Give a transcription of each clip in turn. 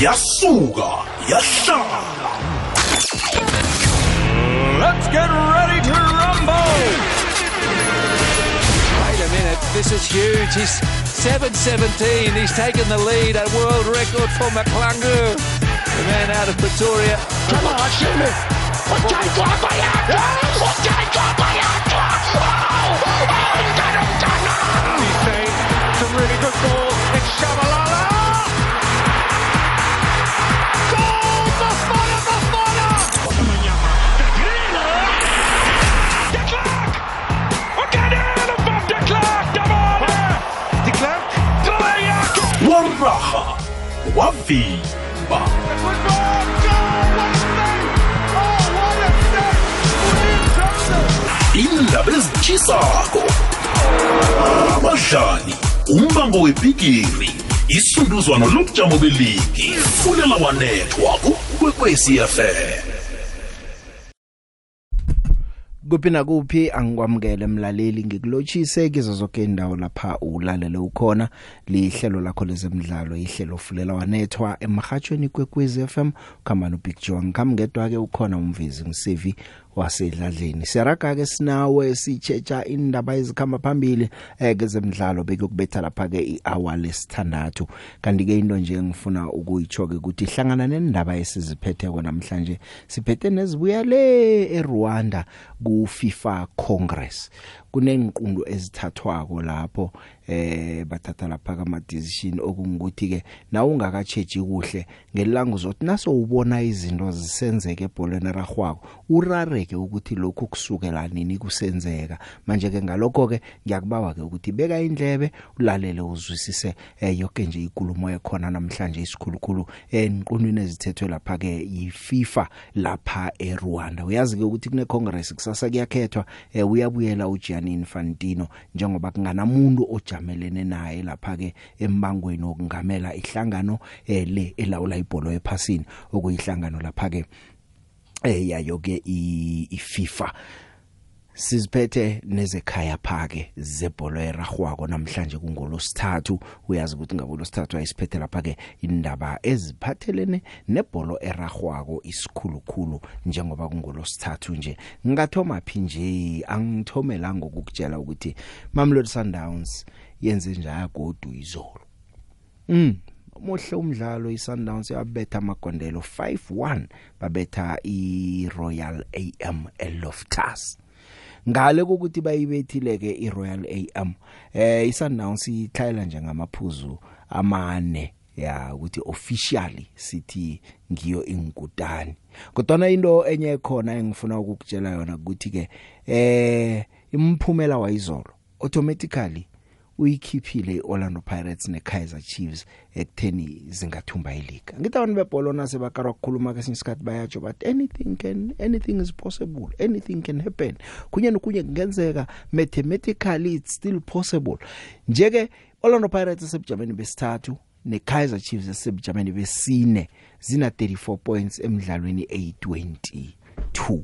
yasuka yahlala Let's get ready to rumble. Wait a minute, this is huge. He's 7.17. He's taken the lead, a world record for McClungu. The man out of Pretoria. He's saying some really good ball. It's Shabalala. A save! indaba ezitshisako abadlali umbango webhigiri isunduzwano lobujamo beligi fulela wanethwa kukwekwecfm kuphi nakuphi angikwamukele mlaleli ngikulochise kizo zonke indawo lapha ulalele ukhona. Lihlelo lakho lezemidlalo ihlelo fulela wanethwa emhathweni kwekwezi FM khamba no Big Joe ngikamngedwa ke ukhona umvezi ngisivi wasedladleni siyaraga ke sinawe sichecha indaba ezikhamba phambili eh kezemidlalo bekuyokubetha lapha ke ihour lesithandathu. Kanti ke into nje ngifuna ukuyichoke ukuthi ihlangana nendaba esiziphetheko namhlanje siphethe nezibuya le eRwanda ku FIFA Congress. Kunenqundu ezithathwako lapho eh bathatha lapha kama decision okungukuthi ke na ungakacheji kuhle ngelanga uzothi naso ubona izinto zisenzeke ebholweni ragwako urareke ukuthi lokhu kusukela nini kusenzeka. Manje ke ngalokho ke ngiyakubawa ke ukuthi beka indlebe ulalele uzwisise eh yonke nje ikulumo ekhona namhlanje isikhulukhulu enqunwini ezithethwe lapha ke yiFIFA lapha eRwanda. Uyazi ke ukuthi kune congress kusasa kuyakhethwa eh uyabuyela uGianni Infantino njengoba kunganamuntu ojamelene naye lapha ke embangweni okungamela ihlangano eh le elawula ibhola ephasini okuyihlangano lapha ke eh yayo ke iFIFA. Siziphethe nezekhaya phake zebhola eragwako namhlanje kungolosithathu. Uyazi ukuthi ngabolo sithathu ayisiphethe lapha ke indaba eziphathelene nebhola eragwako isikhulukhulu njengoba kungolosithathu nje. Ngingathoma phi nje? Angithomela ngokukutshela ukuthi Mamelodi Sundowns yenze njaya godu izolo. Mm muhle umdlalo iSundowns yabetha amagondelo 5-1 babetha iRoyal AM eLoftus. Ngale ukuthi bayibethile ke iRoyal AM eh iSundowns itlhayela njengamaphuzu amane ya ukuthi officially sithi ngiyo ingutani kodwa into enye khona engifuna ukukutshela yona ukuthi ke eh imphumela wayizolo automatically uyikhiphile iOrlando Pirates neKaizer Chiefs ekutheni zingathumba ileague. Ngithi abantu bebhola nase bakarwa ukukhuluma ke sinisikhathi bayatsho but anything can anything is possible. Anything can happen. Kunye nokunye kungenzeka mathematically it's still possible. Nje ke Orlando Pirates esebujameni besithathu neKaizer Chiefs esebujameni besine zina 34 points emidlalweni a22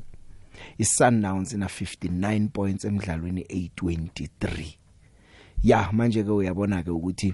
iSundowns ina 59 points emidlalweni a23 ya manje ke uyabona ke ukuthi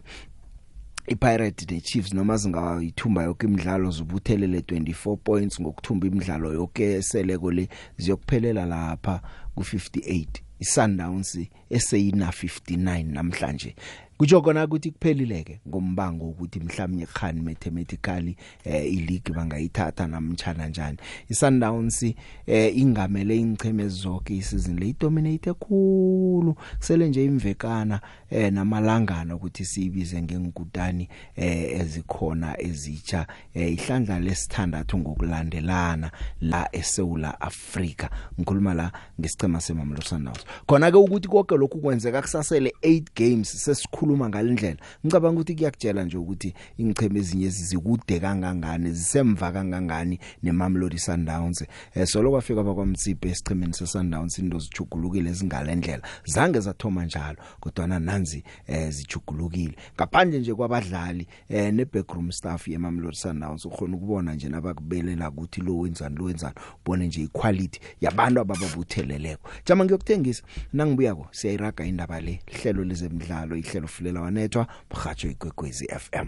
iPirate the Chiefs noma zingayithumba yonke imidlalo zobuthelele 24 points ngokuthumba imidlalo yonke eseleko le ziyokuphelela lapha ku58 iSundowns eseyina 59 namhlanje. Kutsho kona ukuthi kuphelileke ngombango ukuthi mhlawumnye khani mathematically eh ileague bangayithatha namtjana njani. iSundowns eh ingamele ingcheme zonke isizini le dominate khulu. Kusele nje imvekana eh namalangana ukuthi siyibize ngengutani eh ezikhona ezitsha eh ihlandla lesithandathu ngokulandelana la eSouth Africa ngikhuluma la ngesicema semamlo Sundowns. Khona ke ukuthi konke lokhu kwenzeka kusasele 8 games sesikhulu ukukhuluma ngalendlela ngicabanga ukuthi kuyakutshela nje ukuthi ingcheme ezinye zikude kangangani zisemva kangangani neMamelodi Sundowns. Eh solo kwafika bakwamtsipe esichemeni seSundowns into zichugulukile ezingalendlela zange zathoma njalo kodwa nanzi eh zichugulukile ngaphandle nje kwabadlali eh nebackroom staff yeMamelodi Sundowns ukhona ukubona nje nabakubelela ukuthi lo wenzani lo wenzani ubone nje iquality yabantu abababutheleleko. Jama ngiyokuthengisa nangibuyako siyayiraga indaba le hlelo lezemidlalo ihlelo fulela wanethwa mhajo igwegwezi FM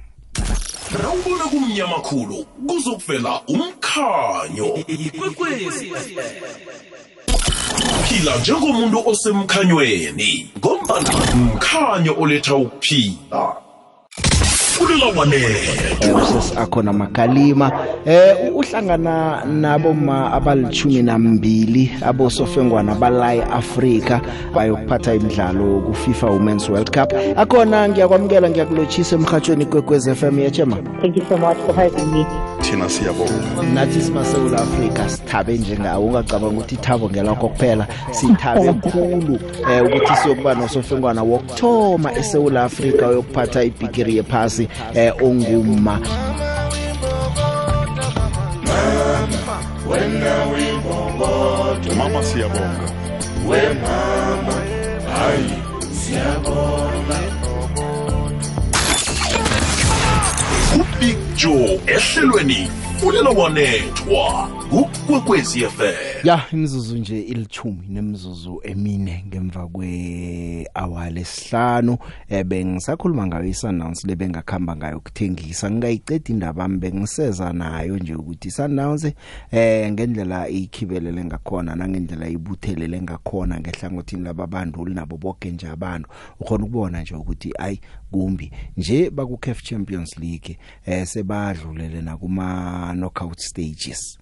Rawubona kumnyama khulu kuzokuvela umkhanyo. Ikwekwezi. Phila njengomuntu osemkhanyweni ngombana umkhanyo oletha ukuphila. Fulela wanethwa. sesikhona magalima eh uhlangana nabo ma abalithumi nambili abosofengwana bala eAfrika bayokuphatha imidlalo ku FIFA Women's World Cup akhona ngiyakwamukela ngiyakulochisa emhathweni kwekwez FM yechema Thank you so much for having me. Thina siyabonga. Nathi simasewula Afrika sithabe njengawo ungacabanga ukuthi ithabo ngelakho kuphela sithabe kakhulu eh ukuthi siyokuba nosofengwana wokthoma eSouth Africa uyokuphatha ibigiri yephasi eh onguma mama siyabonga. uBig Joe ehlelweni fulela wanethwa ukwekwezi FM. ya imizuzu nje ilithumi nemizuzu emine ngemva kwe hour lesihlanu. Eh bengisakhuluma ngayo iSundowns lebengakhamba ngayo ukuthengisa. Ngingayicedi indaba mbe ngiseza nayo nje ukuthi iSundowns eh ngendlela ikhibelele ngakhona nangendlela ibuthelele ngakhona ngehlangothini lababantu nabo bonke nje abantu. Ukhona ukubona nje ukuthi ay kumbi. Nje baku CAF Champions League eh sebadlulele nakuma knockout stages.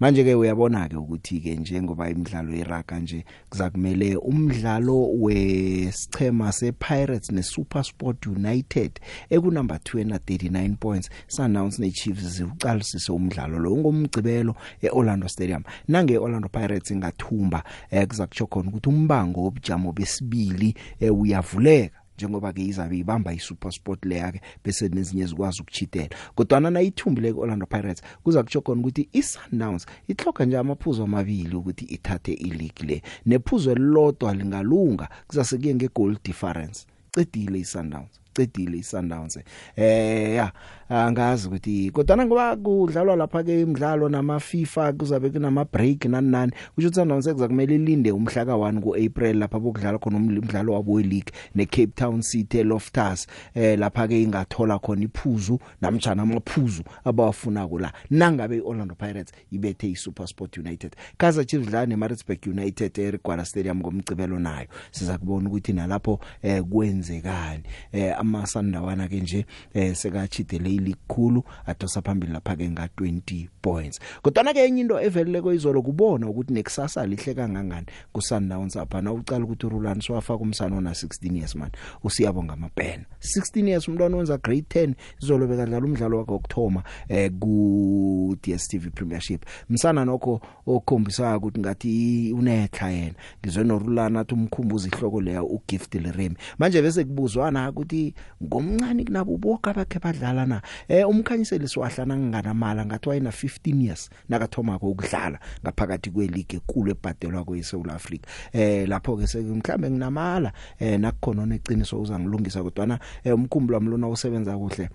Manje ke uyabona ke ukuthi ke njengoba imidlalo yeraga nje kuzakumele umdlalo wesichema sePirates neSuperSport United ekunumber 2 na 39 points. Sundowns neChiefs ziuqalisise umdlalo lo ngomgcibelo eOrlando Stadium. Nange eOrlando Pirates ingathumba eh, kuzakutsho khona ukuthi umbango wobujamo besibili eh, uyavuleka. Njengoba ke izabe ibamba iSuperSport leya ke bese nezinye zikwazi ukuchitela kodwa na ithumbile kuOrlando Pirates kuza kutsho khona ukuthi iSundowns ihloka nje amaphuzu amabili ukuthi ithathe ileague le. Nephuzo elilodwa lingalunga kusase kuye ngegoal difference. Cedile iSundowns cedile iSundowns eh ya. Angazi ukuthi kodwa ngoba kudlalwa lapha ke imidlalo nama FIFA kuzabe kunama break nani nani kusho ukuthi Sundowns kuzakumele ilinde umhla ka1 kuApril lapha bokudlala khona umdlalo wabo league neCape Town City Loftus eh lapha ke ingathola khona iphuzu namtjana amaphuzu abawafuna kula nangabe iOrlando Pirates ibethe iSuperSport United. Kaizer Chiefs dlala neMaritzburg United eRigwala Stadium ngomgcibelo nayo. Siza kubona ukuthi nalapho eh kwenzekani. Eh amasandawana ke nje eh sekachidele ilikhulu adosa phambili lapha ke nga 20 points. Kodwa ke enye into evelele koizolo kubona ukuthi nekusasa lihle kangangani ku Sundowns apha. Na ucala ukuthi uRulani swafaka umsana ona 16 years man. Usiyabonga amapena. 16 years umntwana wenza grade 10 izolo bekadlala umdlalo wakhe wokthoma eh ku DStv Premiership. Msana nokho okhombisa ukuthi ngathi unetha yena. Ngizwe noRulani athi umkhumbuza ihloko leya uGift Leremi. Manje bese kubuzwana ukuthi ngomncane kunabo bonke abakhe badlala na? Eh umkhanyiseli siwahlana nginganamala ngathi wayena 15 years nakathoma ukudlala ngaphakathi kweleague ekulu ebhadelwa kweSouth Africa. Eh lapho ke mhlambe nginamala eh nakukhona neqiniso uzangilungisa kodwa na umkhumbulo wami lona usebenza kuhle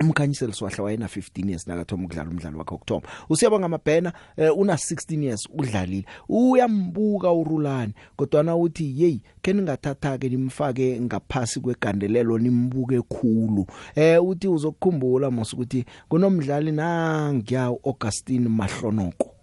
umkhanyiseli swahla wayena 15 years nakathoma ukudlala umdlalo wakhe okuthoma usiyabonga amabhena eh, una 16 years udlalile. Uyambuka urulani kodwa na uthi hey ke ningathatha ke nimfake ngaphasi kwegandelelo nimbuke khulu. Eh uthi uzokukhumbula mos ukuthi kunomdlali nangiya Augustine Mahlonoko.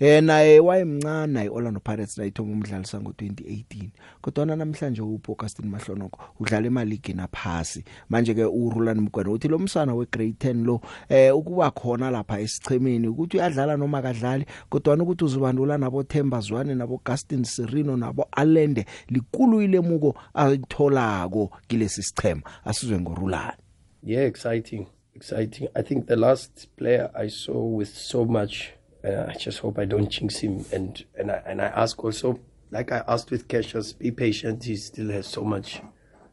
Eh naye wayemncane naye Orlando Pirates nayithoma umdlalisa ngo2018 kodwa namhlanje upho Augustine Mahlonoko udlala emaligi naphasi manje ke uRulani Mgwena uthi lo msana wegrade 10 lo eh ukuba khona lapha esichemeni ukuthi uyadlala noma kadlali kodwa ukuthi uzibandula nabo Themba Zwane nabo Augustine Serino nabo Alende likulu ilemuko ayitholako kilesi sichema asizwe ngorulani Yeah, exciting, exciting. I think the last player I saw with so much. Uh, I just hope I don't jinx him. And and I, and I ask also, like I asked with Cassius, be patient. He still has so much.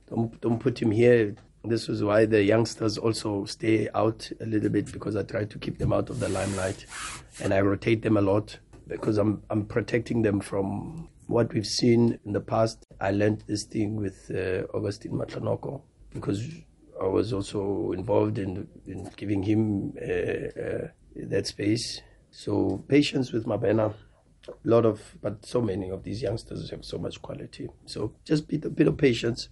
Don't don't put him here. This is why the youngsters also stay out a little bit because I try to keep them out of the limelight, and I rotate them a lot because I'm I'm protecting them from what we've seen in the past. I learned this thing with uh, Augustine Matlanoko because I was also involved in in giving him uh, uh, that space. So patience with Mabena, a lot of, but so many of these youngsters have so much quality. So just be a bit of patience,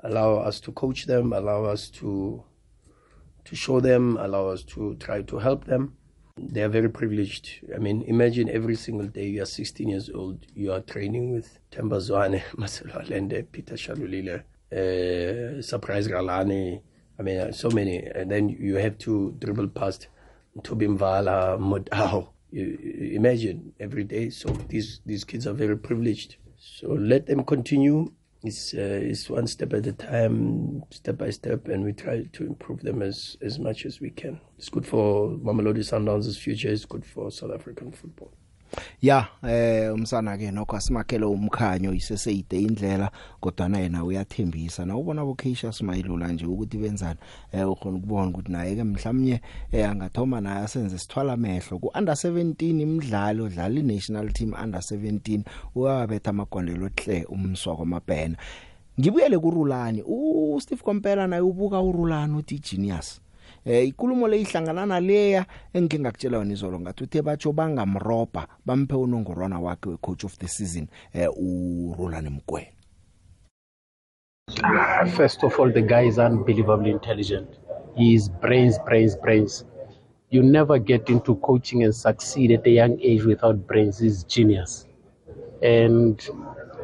allow us to coach them, allow us to to show them, allow us to try to help them. They are very privileged. I mean, imagine every single day you are 16 years old, you are training with Temba Zwane, Marcelo Allende, Peter Shalulile, uh, Surprise Galani. I mean, so many. And then you have to dribble past Toby Mvala, Modao. You, you imagine every day. So these, these kids are very privileged. So let them continue. It's, uh, it's one step at a time, step by step, and we try to improve them as, as much as we can. It's good for Mamelodi Sundowns' future. It's good for South African football. Ya eh umsana ke nokho asimakhele umkhanyo iseseyide indlela kodwa na yena uyathembisa. Na ubona bokeisha Smayilula nje ukuthi benzani eh ukhona ukubona ukuthi naye ke mhlawumnye eh angathoma naye asenze sithwala amehlo. Ku under 17 imidlalo dlala i-national team under 17 uyabetha amagondelo hle umswa kwamabhena. Ngibuyele kurulani? U Steve Kompela naye ubuka urulani uthi genius eh ikulumo le ihlangana naleya engike ngakutshela yona izolo ngathi uthe batsho bangamroba bamphe unongorwana wakhe we coach of the season eh uRolani Mgwena First of all, the guy is unbelievably intelligent. He is brains, brains, brains. You never get into coaching and succeed at a young age without brains. He's genius. And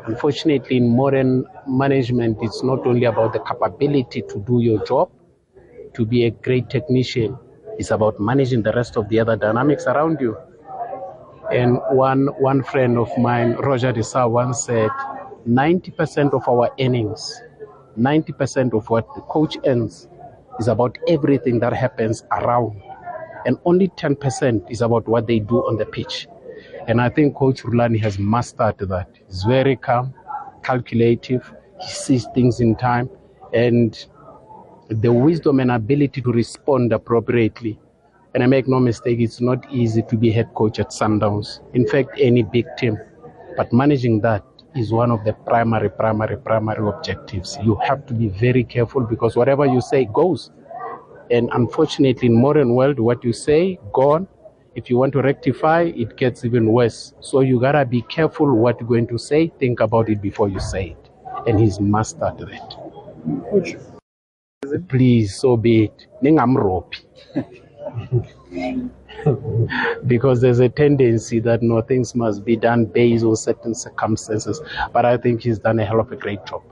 unfortunately, in modern management, it's not only about the capability to do your job, to be a great technician. It's about managing the rest of the other dynamics around you. And one one friend of mine, Roger Desa, once said, 90% of our earnings, 90% of what the coach earns is about everything that happens around. And only 10% is about what they do on the pitch. And I think Coach Rulani has mastered that. He's very calm, calculative, he sees things in time, and the wisdom and ability to respond appropriately. And I make no mistake, it's not easy to be head coach at Sundowns. In fact, any big team. But managing that is one of the primary, primary, primary objectives. You have to be very careful because whatever you say goes. And unfortunately, in modern world, what you say, gone. If you want to rectify, it gets even worse. So you gotta be careful what you're going to say. Think about it before you say it. And he's mastered that. Please, so be it. Ningamropi. because there's a tendency that no things must be done based on certain circumstances. But I think he's done a hell of a great job.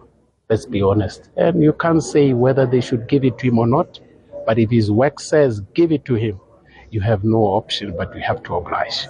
Let's be honest. And you can't say whether they should give it to him or not. But if his work says give it to him, you have no option but you have to oblige.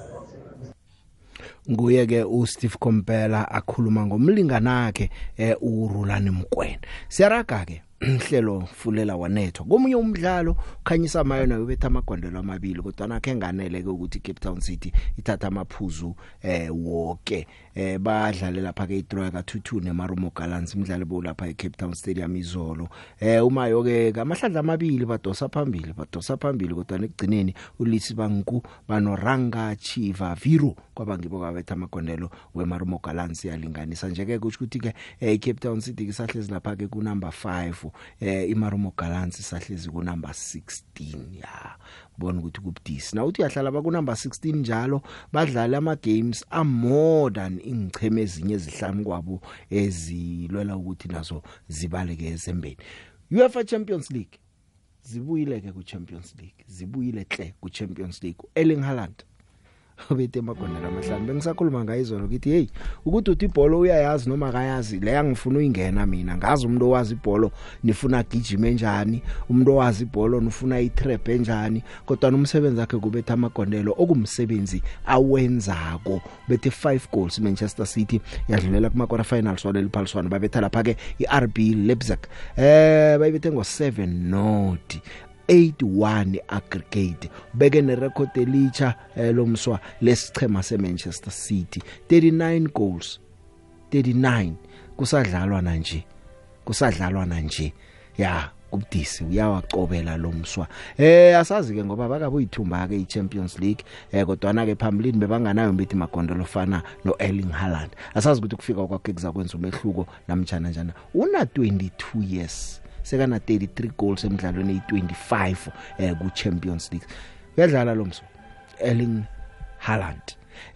nguye ke uSteve Kompela akhuluma ngomlingana wakhe eh uRulani Mgwena siyaraga ke hlelo fulela wanethwa. Komunye umdlalo khanyisa mayona ubetha amagondelo amabili kodwa nakhe nganele ke ukuthi Cape Town City ithatha amaphuzu eh wonke eh badlale lapha ke idraw ka 2-2 neMarumo Gallants imidlalo bo lapha eCape Town Stadium izolo eh uma yoke amahlandla amabili badosa phambili badosa phambili kodwa nekugcineni ulisi banku banoranga Chiva Viro kwabangibo kabetha amagondelo weMarumo Gallants yalinganisa nje ke kusho ukuthi ke eh, Cape Town City kisahlezi lapha ke ku number 5 eh iMarumo Gallants sahlezi ku number 16 ya. Bona ukuthi kubudisi. Na uthi uyahlala ba ku number 16 njalo badlala ama games are more than ingcheme ezinye ezihlanu kwabo ezilwela ukuthi nazo zibaleke ezembeni. UEFA Champions League zibuyile ke ku Champions League zibuyile hle ku Champions League. Erling Haaland ubethe amagondela amahlanu bengisakhuluma ngayizolo ukuthi hey ukuthi uthi ibhola uyayazi noma akayazi le yangifuna uyingena mina. Ngazi umuntu owazi ibhola nifuna gijime njani. Umuntu owazi ibhola nifuna itrap enjani. Kodwa nomsebenzi wakhe kubetha amagondelo okumsebenzi awenzako. Bethe 5 goals Manchester City yadlulela kuma quarter finals waleli phaliswano. Babetha lapha ke iRB Leipzig. Eh bayibethe ngo 7 not 81 aggregate beke nerecord elicha eh, lomswa lesichema seManchester City. 39 goals. 39 kusadlalwa na nje kusadlalwa na nje ya kubudisi uyawacobela lomswa. Eh asazi ke ngoba bakabe uyithumba ke iChampions League. Eh kodwa na ke phambilini bebanganayo mbithi magondolo fana noErling Haaland. Asazi ukuthi kufika kwakhe kuzakwenza umehluko namtjana njana. Una 22 years. Sekana 33 goals emidlalweni eyi25 eh ku Champions League. Uyadlala lo mso Erling Haaland.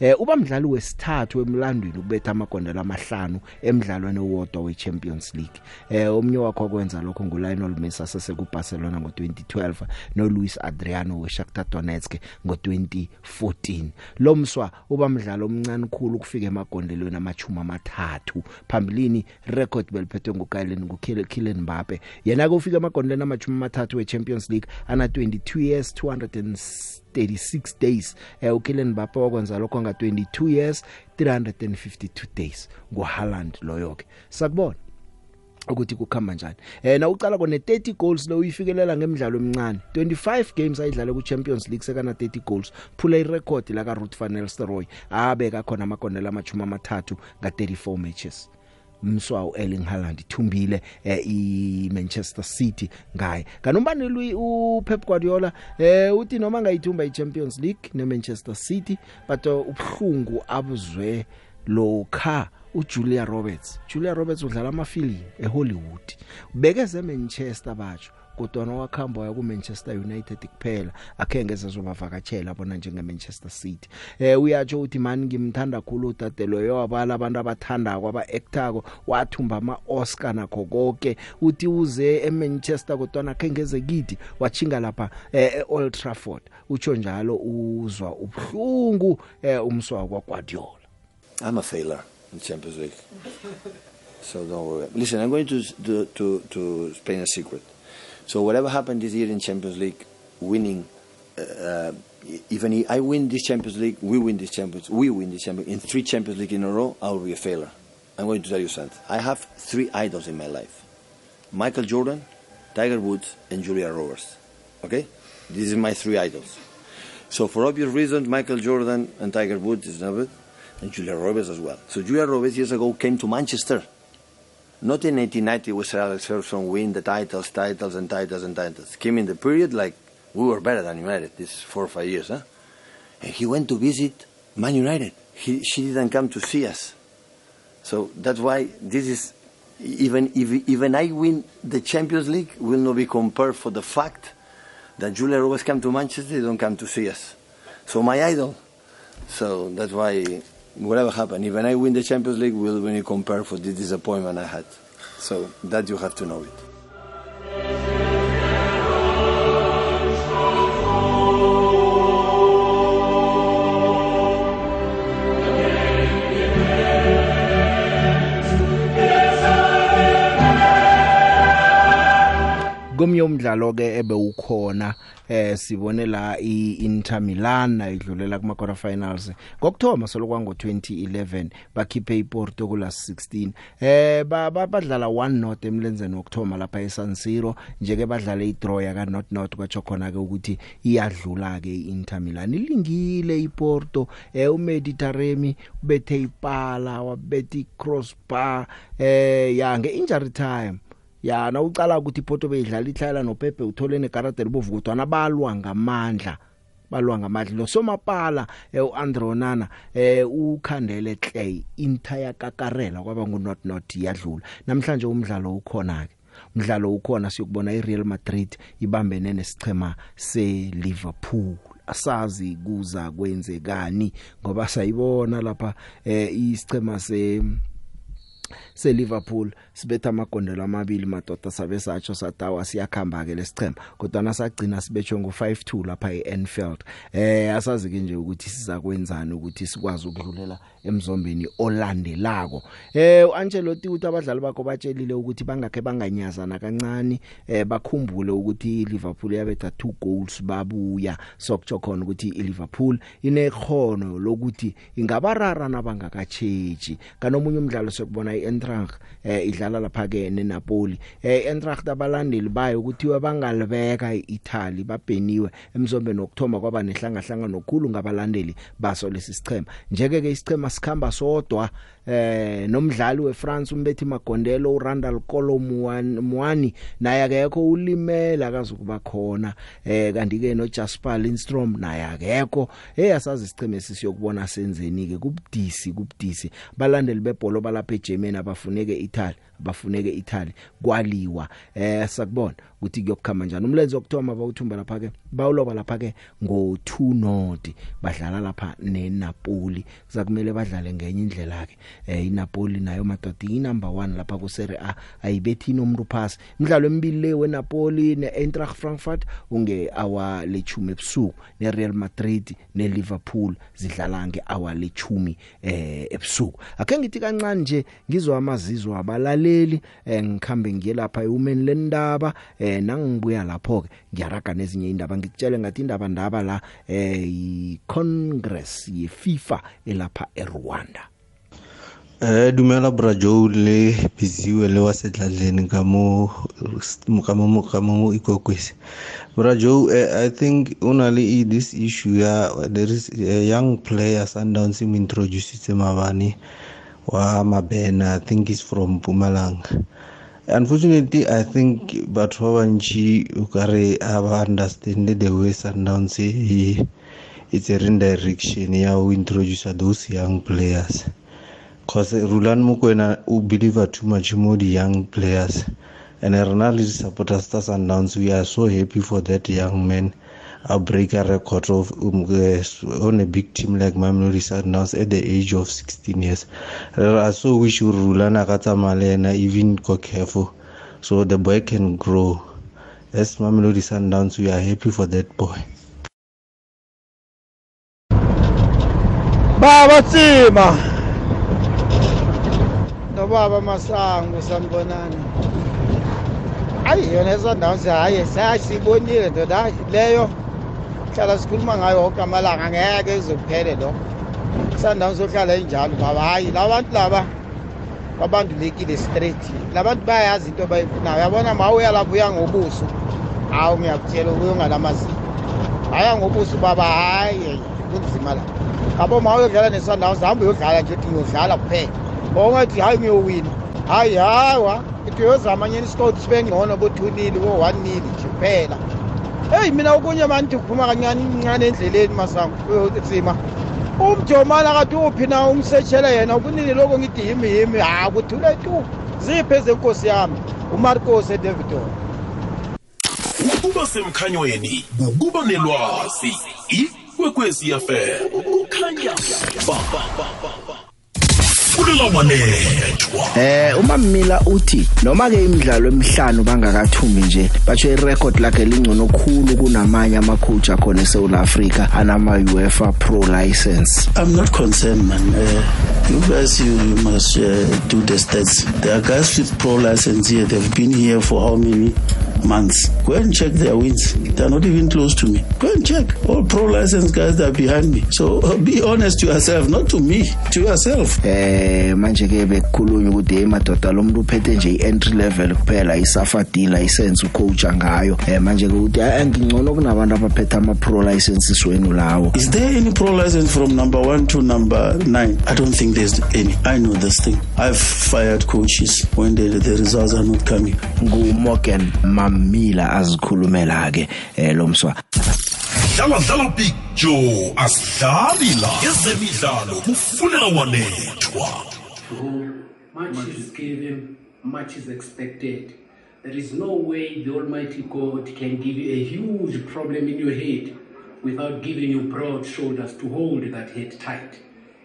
Eh uba mdlali wesithathu emlandweni ubetha amagondelo amahlanu emidlalweni owodwa weChampions League. Eh omnye wakho okwenza lokho nguLionel Messi asese kuBarcelona ngo2012 noLuis Adriano weShakhtar Donetsk ngo2014 lomswa uba mdlalo omncane khulu ukufika emagondelweni amachuma amathathu. Phambilini record beliphethwe nguKylian nguKylian Mbappe. Yena ke ufika emagondelweni amachuma amathathu weChampions League ana 22 years 236 days. Eh uKylian Mbappe wakwenza lokho nga 22 years 352 days nguHaaland loyo ke. Sakubona ukuthi kukhamba njani. Eh na ucala kone 30 goals lo uyifikelela ngemidlalo emincane. 25 games ayidlala ku Champions League sekana 30 goals. Phula i record la ka Ruud van Nistelrooy abeka khona amagondela amachuma amathathu nga 34 matches. Mswa uErling Haaland ithumbile eh, iManchester City ngaye. Kanombaneli uPep Guardiola eh uthi noma ngayithumba iChampions League neManchester City but uh, ubhlungu abuzwe lokha uJulia Roberts. Julia Roberts udlala amafilimu eHollywood. Bekeze Manchester batsho kodwa nowakhamba waya ku Manchester United kuphela akhengeze zobavakatshela bona njenge Manchester City eh uyatsho uthi mani ngimthanda khulu utatelo yobala abantu abathanda kwaba actorko wathumba ama Oscar nakho konke uthi uze eManchester kodwa nakhengeze kithi wachinga lapha eh, Old Trafford utsho njalo uzwa ubhlungu eh, umswa kwa Guardiola I'm a failure in Champions League. so don't worry. Listen, I'm going to, to, to, to explain a secret. So whatever happened this year in Champions League, winning, uh, even if I win this Champions League, we win this Champions, we win this Champions in three Champions League in a row, I will be a failure. I'm going to tell you something. I have three idols in my life: Michael Jordan, Tiger Woods, and Julia Roberts. Okay, these are my three idols. So for obvious reasons, Michael Jordan and Tiger Woods is not it, and Julia Roberts as well. So Julia Roberts years ago came to Manchester. Not in 1890 with Sir Alex Ferguson win the titles, titles and titles and titles. Came in the period like we were better than United this four or five years, huh? And he went to visit Man United. He, she didn't come to see us. So that's why this is even if even I win the Champions League will not be compared for the fact that Julia Roberts come to Manchester, they don't come to see us. So my idol. So that's why whatever happened, even I win the Champions League, will when you compare for the disappointment I had. So that you have to know it. Komnye umdlalo ke ebewukhona eh sibone la iInter Milan ayidlulela kuma quarter finals ngokthoma solokwango 2011 bakhiphe iPorto kula 16 eh badlala 1 not emlenzeni wokthoma lapha eSan Siro njeke badlala idraw ya ka not not kwatsho khona ke ukuthi iyadlula ke iInter Milan. Ilingile iPorto eh uMediterranean ubethe ipala wabethe icrossbar eh ya nge injury time. Yana ucala ukuthi iPorto beyidlala ihlala noPepe uthole nekarate libovu kodwa nabalwa ngamandla balwa ngamandla. Lo somapala eh, uAndre Onana eh ukhandele Clay intaya kakarela kwaba ngu not not yadlula. Namhlanje umdlalo ukhona ke umdlalo ukhona siyokubona iReal Madrid ibambene nesichema seLiverpool. Asazi kuza kwenzekani ngoba sayibona lapha eh isichema se seLiverpool sibetha amagondelo amabili madoda sabe satsho sadawa siyakhamba ke lesichema kodwa nasagcina sibetshwe ngo52 lapha eAnfield. Eh asazi ke nje ukuthi siza kwenzani ukuthi sikwazi ukudlulela emzombeni olandelako. Eh uAncelotti uthi abadlali bakho batshelile ukuthi bangakhe banganyazana kancane eh bakhumbule ukuthi iLiverpool yabetha 2 goals babuya. Sokutsho khona ukuthi iLiverpool inekhono lokuthi ingabarara nabangakatsheji kanomunye umdlalo sokubona iEntracht eh idlala lapha ke neNapoli. Eh Eintracht abalandeli bayo ukuthi bangalibeka iItaly babheniwe emzombeni wokthoma kwaba nehlangahlanga nokhulu ngabalandeli baso lesisichema njeke ke isichema sikhamba sodwa eh nomdlali weFrance umbethi Magondelo uRandall Kolo Muani naye akekho ulimela akazukuba khona. Eh kanti ke noJasper Lindstrom naye akekho. Hey asazi isicheme sisiyokubona senzeni ke kubudisi kubudisi. Balandeli bebhola balapha eGermany abafuneke Italy bafuneke Italy. Kwaliwa. Eh sakubona ukuthi kuyokukhamba njani. Umlenze wokthoma bawuthumba lapha ke bawuloba lapha ke ngo 2 not badlala lapha neNapoli. Kuzakumele badlale ngenye indlela ke eh iNapoli nayo madoda inumber 1 lapha ku Serie A ayibethi nomuntu pass. Imidlalo emibili le weNapoli neEintracht Frankfurt unge awa lechumi ebusuku neReal Madrid neLiverpool zidlala ngeawa lechumi eh ebusuku. Ake ngithi kancane nje ngizwa amazizo abalaleli eh, ngikhambe ngiye lapha ewomen lendaba eh nangibuya lapho ke ngiyaraga nezinye indaba ngikutshele ngathi indaba ndaba la eh i congress ye FIFA elapha eRwanda. Eh dumela bra Joe le biziwe le wa setlaleni ka mo ka mo ka mo ikokwese. Bra Joe eh, I think only this issue ya there is a young player Sundowns im introduce mabani wa Mabena I think is from Mpumalanga. Unfortunately I think batho ba bantši o kare a ba understand the way Sundowns e it's a redirection ya o introduce those young players. Cause Rulan Mukwena o believe too much more the young players. And rena le supporters tsa Sundowns we are so happy for that young man. A break a record of um, uh, on a big team like Mamelodi Sundowns at the age of 16 years. I so wish Rulan a ka tsamaya le yena even go careful so the boy can grow. As Mamelodi Sundowns we are happy for that boy. Baba Tsima nobaba masango sanibonani ayi yona esondawusi hhayi sasibonile ndoda hayi leyo hlala sikhuluma ngayo woke amalanga ngeke izokuphele lokho. Sundowns ohlala injalo baba hhayi la bantu laba babandulekile straight. La bantu bayayazi into abayifunayo. Yabona ma uya lapho uya ngobuso hawu ngiyakutshela ukuyo ngalamazinyo haya ngobuso baba hhayi kunzima la. Yabo ma uyodlala nesundowns hambe uyodlala nje uthi uyodlala kuphela. Ongathi hayi ngiyowina. Hayi hawa ithi uyozama nyeni isikoti sibe ngcono bo-two-nili bo-one-nili nje kuphela heyi mina okunye mani nthi kuphuma kancane incane endleleni masango sima umjomana kade uphi na umsetshele yena kunini lokho ngithi yimi yimi ha kuthule tu. Ziphi ezenkosi yami? Umarcos edavidon ukuba semkhanyweni ukuba nelwazi ikwekwezi FM kukhanya. Ba. Kulelawanethwa Eh uma Mila uthi noma ke imidlalo emihlanu bangakathumbi nje batsho irecord lakhe lingcono khulu kunamanye ama coach akhona eSouth Africa anama UEFA Pro license. I'm not concerned, man. Uh, you guys, you, you must uh, do the stats. There are guys with pro license here. They've been here for how many months? Go and check their wins. They're not even close to me. Go and check. All pro license guys that are behind me. So uh, be honest to yourself, not to me, to yourself. Eh manje ke bekukhulunywa ukuthi hey madoda lo muntu uphethe nje ientry level kuphela isafa D license ucoach ngayo. Eh manje ke ukuthi ngingcono kunabantu abaphethe ama pro licenses wenu lawo. Is there any pro license from number one to number nine? I don't think there's any. I know this thing. I've fired coaches when the, the results are not coming. Ngu Morgan Mamila azikhulumela ke eh lo mswa. dlala dlala big joe asidlali la ezemidlalo kufunela wanethwa Much is given, much is expected. There is no way the Almighty God can give you a huge problem in your head without giving you broad shoulders to hold that head tight.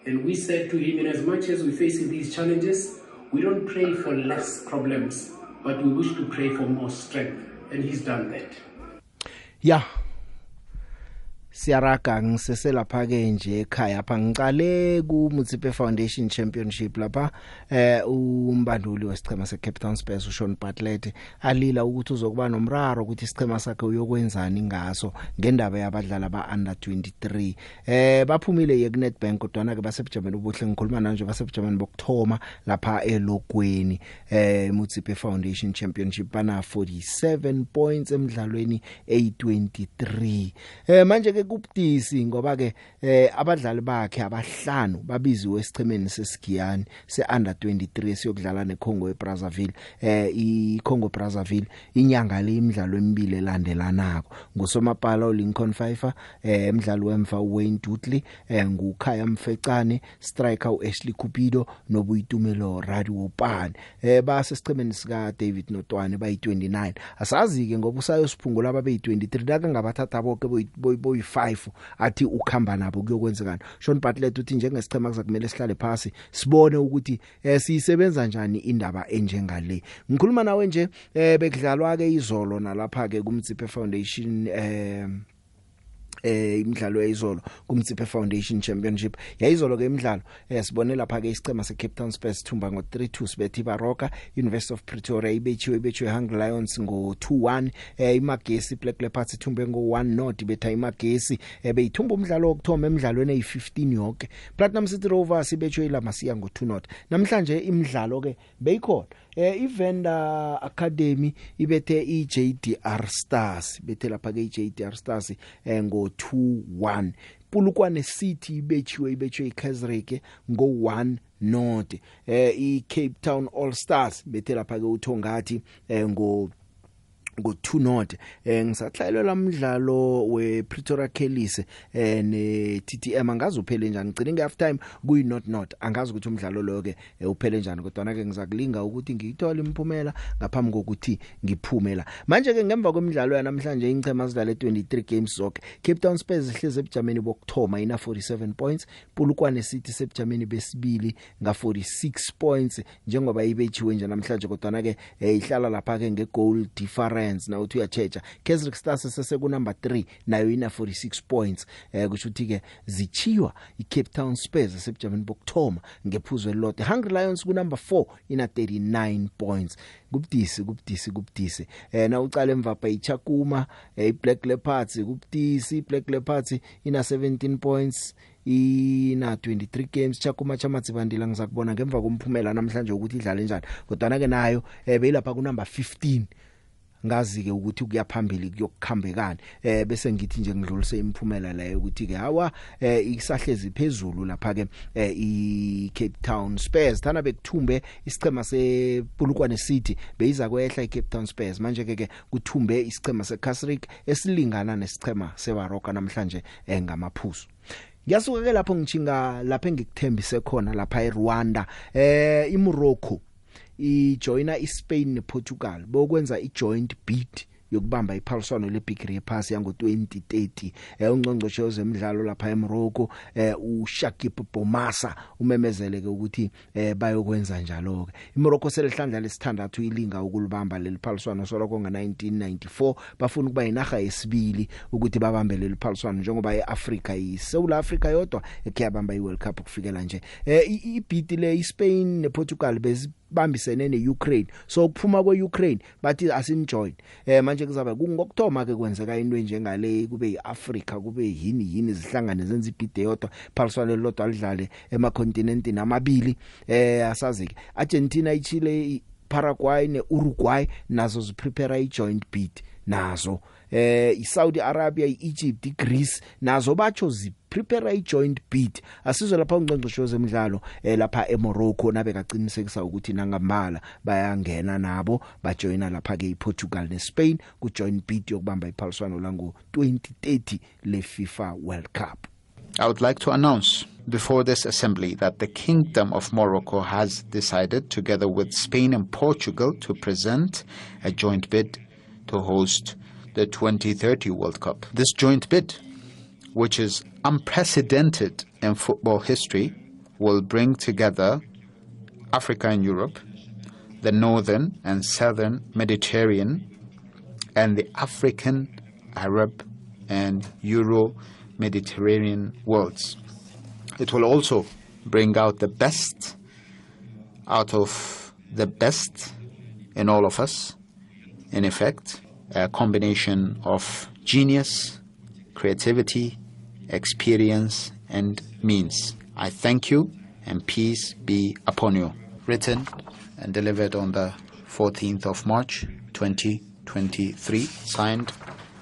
And we said to him, in as much as we're facing these challenges, we don't pray for less problems, but we wish to pray for more strength. And he's done that. Yeah. Siyaraga ngisese lapha ke nje ekhaya apha. Ngicale ku Mutsipe Foundation Championship lapha eh umbanduli wesichema se Cape Town Spurs uShawn Bartlett alila ukuthi uzokuba nomraro ukuthi isichema sakhe uyokwenzani ngaso ngendaba yabadlali ba under 23 eh baphumile ye Nedbank kodwa ke basebujameni ubuhle ngikhuluma nanje basebujameni bokthoma lapha elokweni. Eh Mutsipe Foundation Championship bana 47 points emidlalweni 823 eh manje ke ke kubudisi ngoba ke eh abadlali bakhe abahlanu babiziwe esichemeni sesigiyani seUnder 23 siyokudlala neCongo eBrazzaville. Eh iCongo Brazzaville inyanga le imidlalo emibili elandelanako. Ngusomapala uLincoln Pfeiffer eh emidlalo wemva uWayne Dudley eh ngukhaya Mfecane striker uAshley Cupido nobuyitumelo Radio Pan eh base sichemeni sika David Notwane bayi29 asazi ke ngoba usayosiphungula ababe23 laka ngabathatha bonke boyi 5 athi ukhamba nabo kuyokwenzekana Sean Bartlett uthi njengesichema kuzakumele sihlale phasi sibone ukuthi eh sisebenza kanjani indaba enjengale. Ngikhuluma nawe nje eh bekudlalwa ke izolo nalapha ke kumtsiphe foundation eh eh imidlalo yayizolo kumtsiphe foundation championship. Yayizolo ke imidlalo eh sibone lapha ke isicema se Cape Town Spurs thumba ngo 3-2 sibethi Baroka University of Pretoria ibethiwe ibethiwe Hungry Lions ngo 2-1 eh imagesi Black Leopards ithumbe ngo 1 not betha imagesi eh beyithumba umdlalo wokthoma emidlalweni eyi15 yonke Platinum City Rovers ibethiwe ilamasiya ngo 2 not namhlanje imidlalo ke beyikhona. Eh iVenda Academy ibethe iJDR Stars bethe lapha ke iJDR Stars eh ngo 2-1 Pulukwane City ibethiwe ibethiwe iKaiserike ngo 1 not eh iCape Town All Stars bethe lapha ke uThongati eh ngo ngo2 not eh ngisahlayelwa umdlalo wePretoria Kellys eh neTTM angazi uphele njani. Ngicine ngehalf time kuyi not. Not angazi ukuthi umdlalo lo ke uphele njani kodwa na ke ngizakulinga ukuthi ngiyithola imphumela ngaphambi kokuthi ngiphume la manje ke ngemva kwemidlalo yanamhlanje ingchema zidlale 23 games zonke Cape Town Spurs ihleze ebujameni bokthoma ina 47 points. Pulukwane City sebujameni besibili nga 46 points njengoba ibethiwe nje namhlanje kodwa na ke ihlala lapha ke ngegoal difference. Na uthi uyachecha Kesrick Stars sese ku number 3 nayo ina 46 points. Eh kusho ukuthi ke zichiwa iCape Town Spurs sebujameni bokthoma ngephuzo elilodwa. Hungry Lions ku number 4 ina 39 points. Kubudisi kubudisi kubudisi. Eh na ucala emva pa iChakuma eh iBlack Leopards kubudisi. iBlack Leopards ina 17 points ina 23 games. Chakuma Chamatsibandila ngizakubona ngemva komphumela namhlanje ukuthi idlale njani. Kodwa na ke nayo eh beyilapha ku number 15 ngazi ke ukuthi kuyaphambili kuyokukhambekani eh bese ngithi nje ngidlulise imphumela leyo ukuthi ke hawa eh isahlezi phezulu lapha ke eh, i Cape Town Spurs. Thana bekuthumbe isicema sepulukwane City beyiza kwehla i Cape Town Spurs. Manje ke ke kuthumbe isicema seCasrick esilingana nesicema seBaroka namhlanje eh, ngamaphuzu. Ngiyasuka ke lapho ngichinga lapha engikuthembise khona lapha eRwanda. Eh iMorocco. Ijoina iSpain nePortugal bokwenza ijoint bid yokubamba iphaliswano lebigiri yephasi yango 2030 eh ungcongcoshe wezemidlalo lapha eMorocco eh uShakib Bomasa umemezele ke ukuthi eh bayokwenza njalo ke iMorocco selihlandla lesithandathu ilinga ukulibamba leli phaliswano soloko nga1994 bafuna ukuba inaga yesibili ukuthi babambe leli phaliswano njengoba eAfrica yiSouth Africa yodwa ekuyabamba iWorld Cup kufikela nje eh ibid le iSpain nePortugal bezi bambisene neUkraine. So ukuphuma kweUkraine bathi asimjoin eh manje kuzabe kungokthoma ke kwenzeka into njengale kube yiAfrica kube yini yini zihlangane zenza ibhide yodwa phaliswane lodwa lidlale emakontinentini amabili. Eh asazi ke Argentina ichile Paraguay neUruguay nazo ziprepare ijoint bid nazo. Eh iSaudi Arabia iEgypt iGreece nazo bacho zi prepare ijoint bid asizwe lapha ungqongqosho zemidlalo eh lapha eMorocco nabe kaqinisekisa ukuthi nangambala bayangena nabo bajoina lapha ke iPortugal neSpain ku joint bid yokubamba iphaliswano lango 2030 le FIFA World Cup. I would like to announce before this assembly that the Kingdom of Morocco has decided, together with Spain and Portugal, to present a joint bid to host the 2030 World Cup. This joint bid, which is unprecedented in football history, will bring together Africa and Europe, the northern and southern Mediterranean, and the African, Arab, and Euro Mediterranean worlds. It will also bring out the best out of the best in all of us, in effect, a combination of genius, creativity, experience, and means. I thank you and peace be upon you. Written and delivered on the 14th of March 2023, signed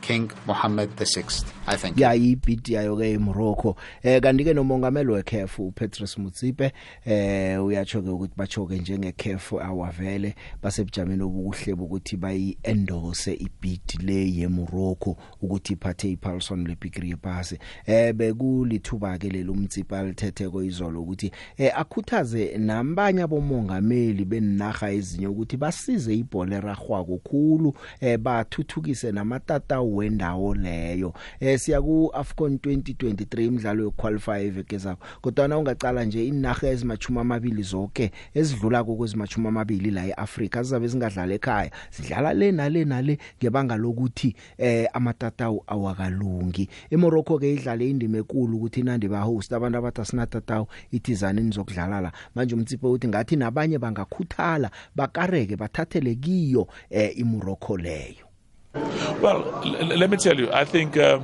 King Mohammed VI. I think. ya ibit yayo ke eMorocco eh kanti ke nomongameli weCAF uPetrus Mutsipe eh uyacho ke ukuthi bachoke njenge CAF awavele basebujameni obuhle bokuthi bayi endorse ibit le yeMorocco ukuthi iphathe iPaulson lePigree pass eh bekulithuba ke lelo umtsipa lithethe ko izolo ukuthi eh akhuthaze nambanye abomongameli benaga ezinye ukuthi basize ibhola eragwako khulu eh bathuthukise namatata wendawo leyo. Eh siya ku Afcon 2023 imidlalo yoqualify eveke zakho kodwa na ungacala nje inaga ezimachuma amabili zonke ezidlula kokwezimachuma amabili la eAfrica zizabe zingadlala ekhaya. Sidlala le nale nale ngebanga lokuthi eh amatatawu awakalungi. eMorocco ke idlale indima enkulu ukuthi nandi ba host abantu abathi asinatatawu ithizana nizokudlala la. Manje umtsipo uthi ngathi nabanye bangakhuthala bakareke bathathele kiyo eh iMorocco leyo. Well, let me tell you, I think uh,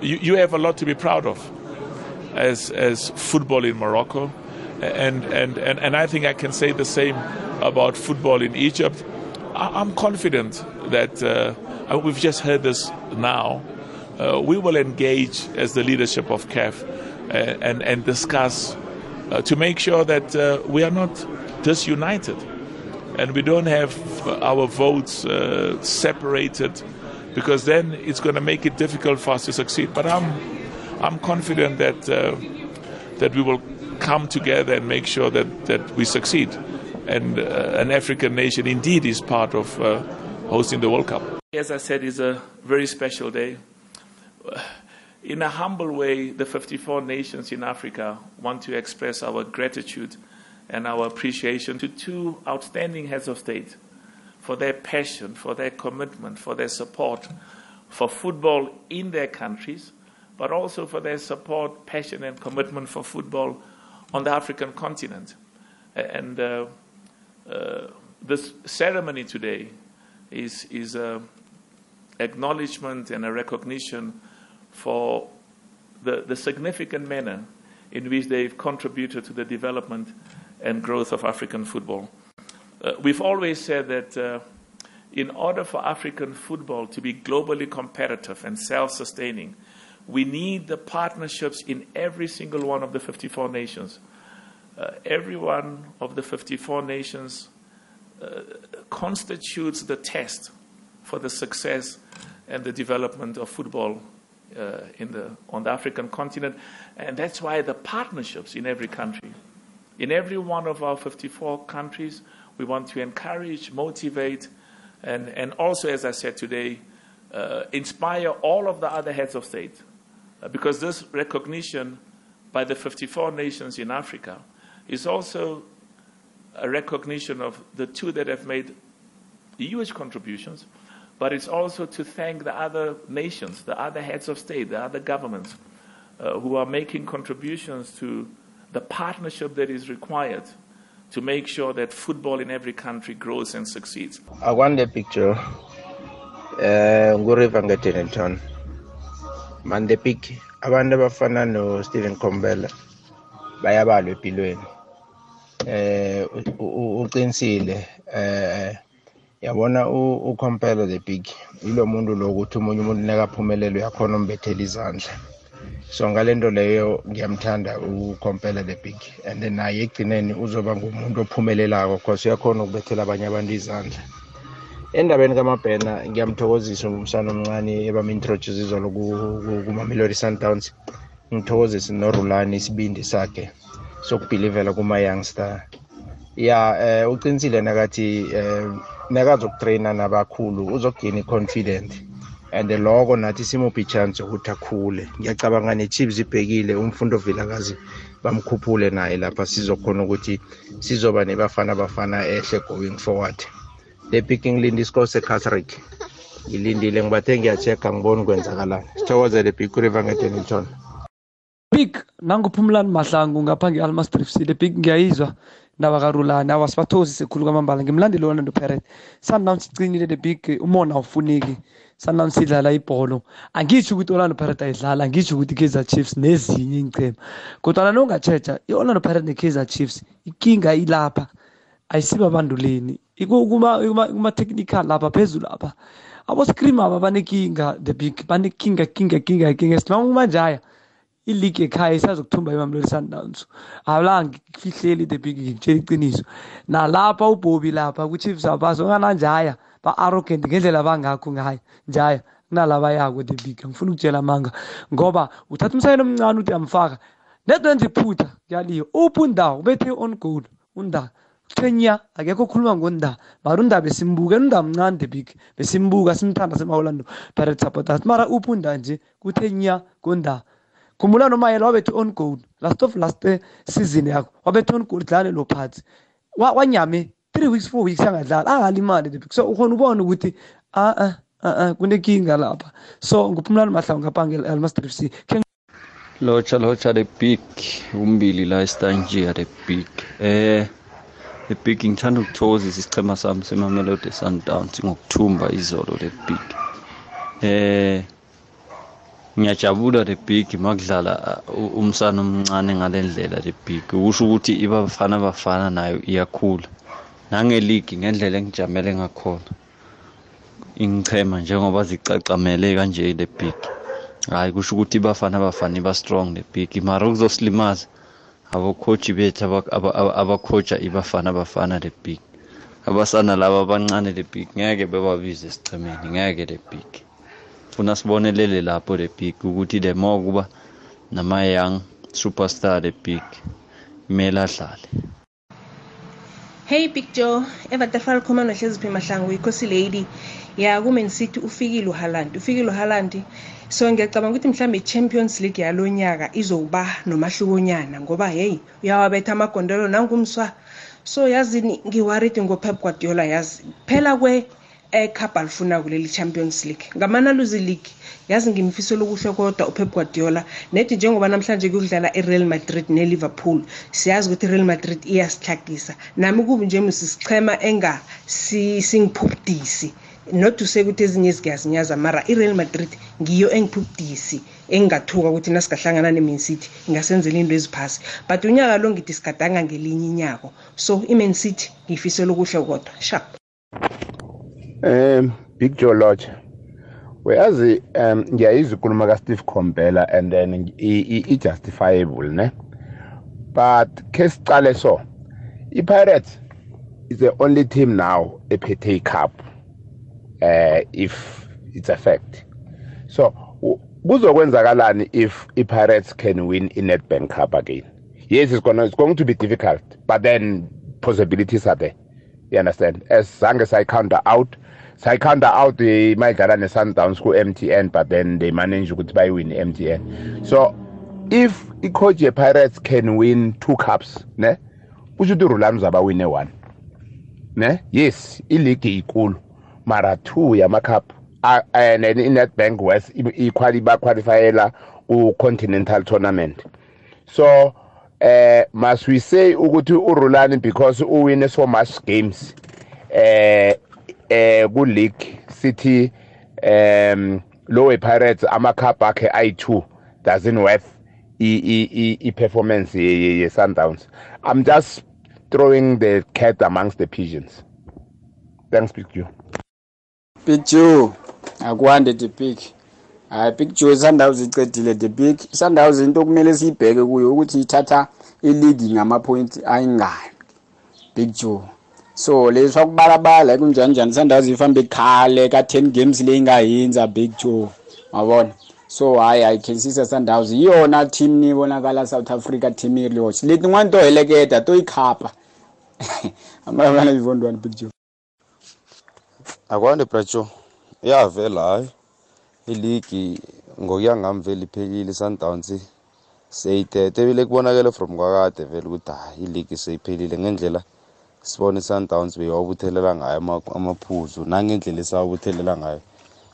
you, you have a lot to be proud of as, as football in Morocco. And, and, and, and I think I can say the same about football in Egypt. I, I'm confident that uh, we've just heard this now. Uh, we will engage as the leadership of CAF uh, and, and discuss uh, to make sure that uh, we are not disunited and we don't have our votes uh, separated because then it's going to make it difficult for us to succeed. But I'm, I'm confident that, uh, that we will come together and make sure that, that we succeed. And uh, an African nation indeed is part of uh, hosting the World Cup. As I said, it's a very special day. In a humble way, the 54 nations in Africa want to express our gratitude and our appreciation to two outstanding heads of state for their passion, for their commitment, for their support for football in their countries, but also for their support, passion, and commitment for football on the African continent. And uh, uh, this ceremony today is, is a acknowledgement and a recognition for the, the significant manner in which they've contributed to the development and growth of African football. Uh, we've always said that uh, in order for African football to be globally competitive and self sustaining, we need the partnerships in every single one of the 54 nations. Uh, every one of the 54 nations uh, constitutes the test for the success and the development of football uh, in the, on the African continent. And that's why the partnerships in every country, in every one of our 54 countries, we want to encourage, motivate, and, and also, as I said today, uh, inspire all of the other heads of state. Uh, because this recognition by the 54 nations in Africa is also a recognition of the two that have made huge contributions, but it's also to thank the other nations, the other heads of state, the other governments uh, who are making contributions to the partnership that is required to make sure that football in every country grows and succeeds. I want the picture. Uh, nguriva ngedenilton man the pick abantu abafana no Stephen Kombela bayabalwa empilweni eh uqinisile eh yabona ucompare the big ilo muntu lo ukuthi umunye umuntu nekaphumelelo yakhona umbethela izandla so ngalento leyo ngiyamthanda ucompare the big and then naye egcineni uzoba ngumuntu ophumelelako because uyakhona ukubethela abanye abantu izandla. Endabeni kamabhena ngiyamthokozisa umsana omncane ebam-introduce izolo kuma-melody sundowns. Ngithokozise norulani isibindi sakhe sokubhilivela kuma-youngstar ya eh uqinisile nakathi eh nakazokutraina nabakhulu uzokugena i-confident. And loko nathi simuphi ichance ukuthi akhule. Ngiyacabanga ne-chiefs ibhekile umfundo vilakazi bamkhuphule naye lapha. Sizokhona ukuthi sizoba nebafana bafana ehle going forward. The picking lindi sikose catholic ngilindile ngibathe ngiyachecka ngiboni kwenzakalani sithokozele big river ngedenilton big nanguphumulani mahlangu ngapha nge-almas drift the big ngiyayizwa. Ndaba karulani awa sibathozise khulu kwamambala. Ngimlandeli orlando pirate sundowns sicinile the big umona awufuneki. Sundowns sidlala ibholo. Angitsho ukuthi orlando pirate ayidlala angitsho ukuthi i-kaizer chiefs nezinye ichema kodwana nongatshetsha i-orlando pirate ne-kaizer chiefs ikinga ilapha. Ayisibabanduleni. Kuma-technical lapha phezulu lapha. Abo-scream aba banekinga the big banekinga kinga kinga kinga. Sinoma umanjaya iligi ekhaya isazokuthumba imamloli sundowns awula ngifihleli the big ngikutshela iqiniso. Nalapha ubhobi lapha ku-chiefs abaso ongananjaya ba-arrogant ngendlela bangakho ngayo njaya kunalaba yako the big angifuna ukutshela amanga ngoba uthatha umsayelo omncane uthi amfaka net wenza iphutha kuyaliyo uphi undawo? Ubethe on goal unda kuthenya akekho okhuluma ngonda mara unda besimbuka unda mncane the big besimbuka simthanda sema-orlando pirate supporters mara uphi unda nje? Kuthenya konda khumbula nomayela wabethe on goal last of last eh, season yakho. Wabethe on goal dlale lo phathi. Wa- wanyame three weeks four weeks angadlali angalimali the big. So ukhona ubona ukuthi ah ah ah ah, kunenkinga lapha. So nguphumlani mahlangu ngapha nge-almaster f c. Khe lotsha lotsha the big umbili la estangia the big. Eh the big ngithanda ukuthokozisa isichema sami semamelodi sundowns ngokuthumba izolo the big. Eh ngiyajabula the big makudlala uh, umsana omncane ngale ndlela the big kusho ukuthi ibafana bafana nayo iyakhula. Nangeligi ngendlela engijamele ngakhona ingichema njengoba zicacamele kanje the big hayi kusho ukuthi bafana bafana iba strong the big mara kuzosilimaza abokhoji bethu aba- aba- aba- abakhoja ibafana bafana the big abasana laba abancane the big ngeke bebabize esichemeni ngeke the big funa sibonelele lapho the big ukuthi the more kuba nama-young superstar the big kumele adlale Hey Big Joe, evatafal khoma nohlezi phi mahlangu ikhosi lady. Ya ku Man City ufikile uHaaland. Ufikile uHaaland. So ngiyacabanga ukuthi mhlambe iChampions League yalonyaka izoba nomahlukonyana ngoba hey uyawabetha amagondelo nangumswa. So yazini ngiworried ngoPep Guardiola yazi. Phela kwe ecup alifuna kuleli Champions League. Ngamanaluzi League yazi ngimfisela ukuhle kodwa uPep Guardiola nethi njengoba namhlanje kudlala iReal Madrid neLiverpool siyazi ukuthi iReal Madrid iyasihlagisa nami kubi nje musisichema enga si singiphupdisi not to say ukuthi ezinye izigiyazinyaza mara iReal Madrid ngiyo engiphupdisi engingathuka ukuthi nasikahlangana neMan City ingasenzela into eziphasi. But unyaka lo ngithi sigadanga ngelinye inyako so iMan City ngiyifisela ukuhle kodwa. Sharp Um Big Joe Lodge. Uyazi um ngiyayizwa inkulumo ka Steve Khombela and then i i- i justifiable ne. But ke sicale so. I Pirates is the only team now ephethe icup. Uh if it's a fact. So u- kuzokwenzakalani if i Pirates can win i Nedbank Cup again? Yes, it's gonna it's going to be difficult, but then possibilities are there. You understand? As zange say counter out, say counter out the mayidlala ne Sundowns ku MTN but then they manage ukuthi bayiwin MTN. So if i-coach ye Pirates can win two cups, ne? Kusho ukuthi uRulani uzaba win one. Ne? Yes, i-league ikulu mara two yama cup uh, and then i-Nedbank West iquali ba qualifyela ku continental tournament. So eh must we say ukuthi uRulani because uwine so much games eh eh ku league city um lowe pirates ama cup akhe ayi2 doesn't worth i i i, i performance ye, ye, ye Sundowns i'm just throwing the cat amongst the pigeons. Thanks big you. Big Joe akwande the big. Hayi Big Joe Sundowns icedile the big. Sundowns into kumele siyibheke kuyo ukuthi ithatha iligi ngamapoint ayingani Big Joe. So leswa kubalabala kunjani njani? Sundowns ifambe khale ka 10 games leyingayenza Big Joe wabona so hayi i can see Sundowns iyona team ni bonakala South Africa team iriyosi letin'wana to heleketa to ikhapa amabana ivondwana Big Joe akwande bracho iyavela hayi iligi ngokuya ngami vele iphelile i-sundowns seyithethe ebile kubonakele from kwakade vele ukuthi hayi iligi seyiphelile ngendlela sibona i-sundowns beyiwabuthelela ngayo ama- amaphuzu nangendlela esawabuthelela ngayo.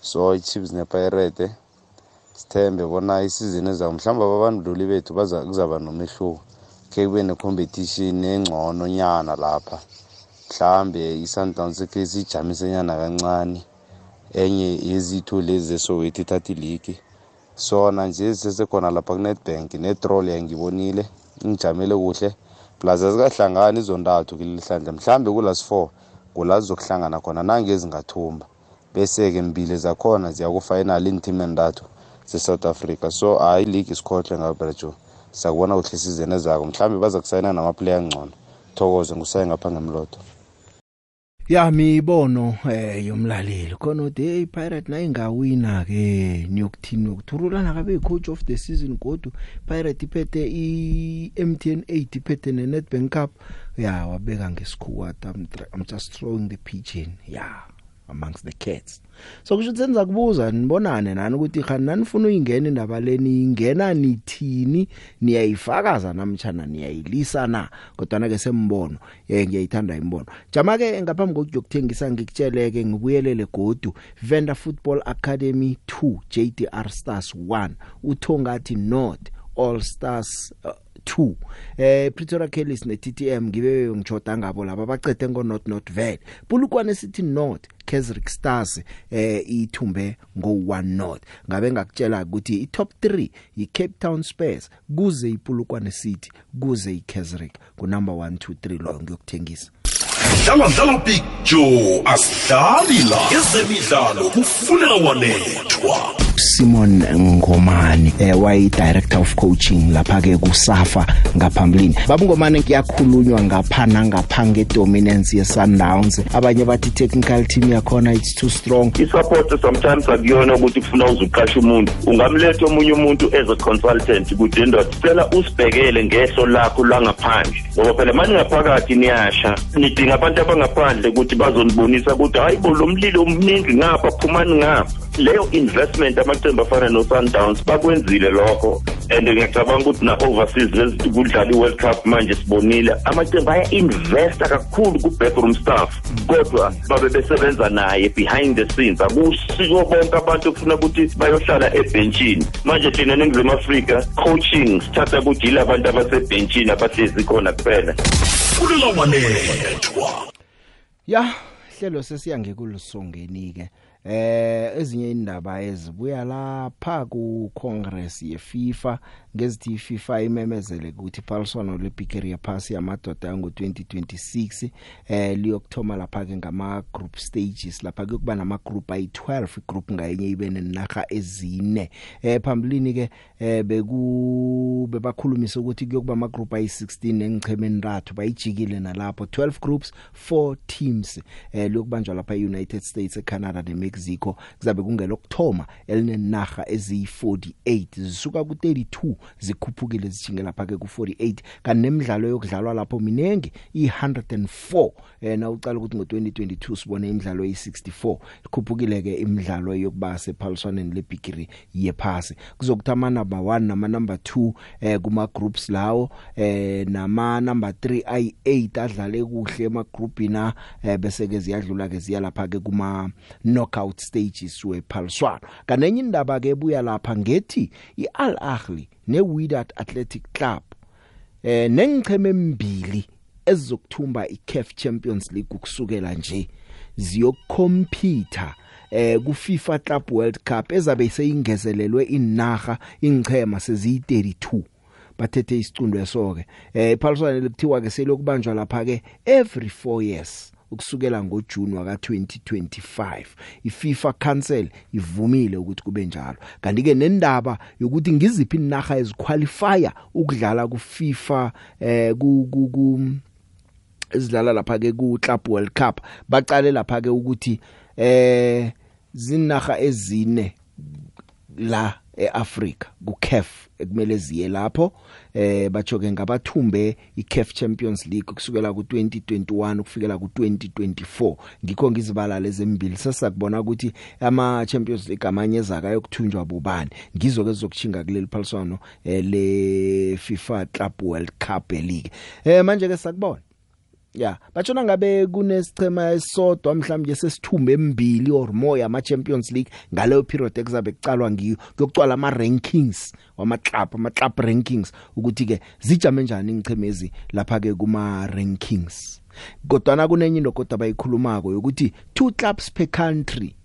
So i-chiefs nepirate sithembe bona isizini ezayo mhlawumbe ababandluli bethu kuzaba nomehluko. Khe kube ne-competition engcono nyana lapha. Mhlambe i-sundowns khe siyijamise nyana kancane. Enye yezitho lezi zesoweto ithatha iligi sona nje zisesekhona lapha kunedbank netrol yangibonile ingijamele kuhle. Plus azikahlangani izo ntathu kuleli hlandla mhlambe kulas four kula zizokuhlangana khona nange zingathumba. Bese ke mbili zakhona ziya ku final in team endathu ze South Africa. So hayi league isikhohle ngayo Brajo sakubona kuhle season ezako mhlambe baza kusayina nama player ngcono thokoze ngusaye ngapha ngemloto ya mibono eh yomlaleli. Khona uthi hey pirate naye ngawina ke niyokuthini ukuthurulana kabe coach of the season kodwa pirate iphethe i MTN 8 iphethe ne Nedbank Cup. Ya wabeka ngesikhuwa I'm, I'm just throwing the pigeon yeah amongst the cats. So kusho ukuthi senza kubuza nibonane nani ukuthi khani nanifuna uyingena indaba leni ingena nithini niyayifakaza namtjana niyayilisa na? Kodwa na ke sembono eh ngiyayithanda imbono. Jama ke ngaphambi kokuyokuthengisa ngikutsheleke ngibuyelele godu. Venda Football Academy 2 JDR Stars 1 uthongathi North All Stars uh, 2 eh Pretoria Kellis ne TTM ngibe ngijoda ngabo laba baqede ngo North North Valley. Bulukwane City North Kesrick Stars eh ithumbe ngo 1 North. Ngabe ngakutshela ukuthi i top 3 yi Cape Town Spurs kuze iPulukwane City kuze iKesrick. Ku number 1 2 3 lo ngiyokuthengisa. Dlala dlala picture asidlali la. Ezemidlalo kufuneka wanethwa. Simon Ngomane eh wayi director of coaching lapha ke kuSafa ngaphambilini. Babungomane kuyakhulunywa ngapha nangapha ngedominance ye Sundowns abanye bathi technical team yakhona it's too strong. Isupport sometimes akuyona ukuthi kufuna uzuqasha umuntu. Ungamletha omunye umuntu as a consultant ukuthi indoda cela usibhekele ngehlo lakho langaphandle. Ngoba phela manje ngaphakathi niyasha nidinga abantu abangaphandle ukuthi bazonibonisa ukuthi hayi bo lo mlilo omningi ngapha phumani ngapha. Leyo investment amaqembu afana no-sundowns bakwenzile lokho. And ngiyacabanga ukuthi na-overseas lezi kudlala i-world cup manje sibonile amaqembu aya-investa kakhulu ku-backroom staff. Kodwa babe besebenza naye behind the scenes. Akusiko bonke abantu okufuna ukuthi bayohlala ebhenchini manje thina ningizimu afrika coaching sithatha ukuthi yila abantu abasebhenchini abahlezi khona kuphela. Funeka wanethwa ya hlelo sesiyange kulusongeni ke eh ezinye indaba ezibuya lapha ku Congress ye FIFA ngezithi FIFA imemezele ukuthi iphaliswano Olympic area pass yamadoda ngo 2026 eh liyokthoma lapha ke ngama group stages. Lapha kuyokuba nama group ayi12 igroup ngayinye ibe nenaga ezine. Eh phambilini ke eh beku bebakhulumisa ukuthi kuyokuba ama group ayi16 nengichemeni rathu bayijikile nalapho. 12 groups 4 teams eh lokubanjwa lapha eUnited States eCanada neMexico. Kuzabe kungelokthoma elinenaga eziyi48 zisuka ku32 zikhuphukile zijinge lapha ke ku48 kanti nemidlalo yokudlalwa lapho minengi i104 eh na ucala ukuthi ngo2022 sibone imidlalo eyi64 ikhuphukile ke imidlalo yokuba sephaliswaneni lebigiri yephasi. Kuzokuthama number 1 nama number 2 eh kuma groups lawo eh nama number 3 ay8 adlale kuhle ema groupina eh bese ke ziyadlula ke ziya lapha ke kuma knockout stages wephaliswano kanenye indaba ke ebuya lapha ngethi iAl Ahly neWydad Athletic Club eh nengicheme embili ezizokuthumba iCAF Champions League kusukela nje ziyokompita eh ku FIFA Club World Cup ezabe iseyingezelelwe inaga ingchema seziyi32 bathethe isicundo esoke eh iphaliswane lekuthiwa ke selokubanjwa lapha ke every 4 years. Ukusukela ngoJune waka 2025 iFIFA Council ivumile ukuthi kube njalo. Kanti ke nendaba yokuthi ngiziphi inaga eziqualifier ukudlala kuFIFA eh ku ku ezidlala lapha ke ku Club World Cup baqale lapha ke ukuthi eh zinaga ezine la eAfrica kuCAF ekumele ziye lapho. Eh bajoke ngabathumbe iCAF Champions League kusukela ku2021 kufikela ku2024 ngikho ngizibala lezembili sesakubona ukuthi ama Champions League amanye ezaka yokuthunjwa bobani. Ngizo ke zokuthinga kuleli phaliswano eh, le FIFA Club World Cup League eh manje ke sakubona. Ya batshona ngabe kunesichema esodwa mhlawumbe sesithumbe embili or more ama Champions League ngaleyo period ekuzabe kucalwa ngiyo kuyokucwala ama rankings wama club ama club rankings ukuthi ke zijame njani ngichemezi lapha ke kuma rankings kodwa na kunenye into kodwa bayikhulumako ukuthi two clubs per country.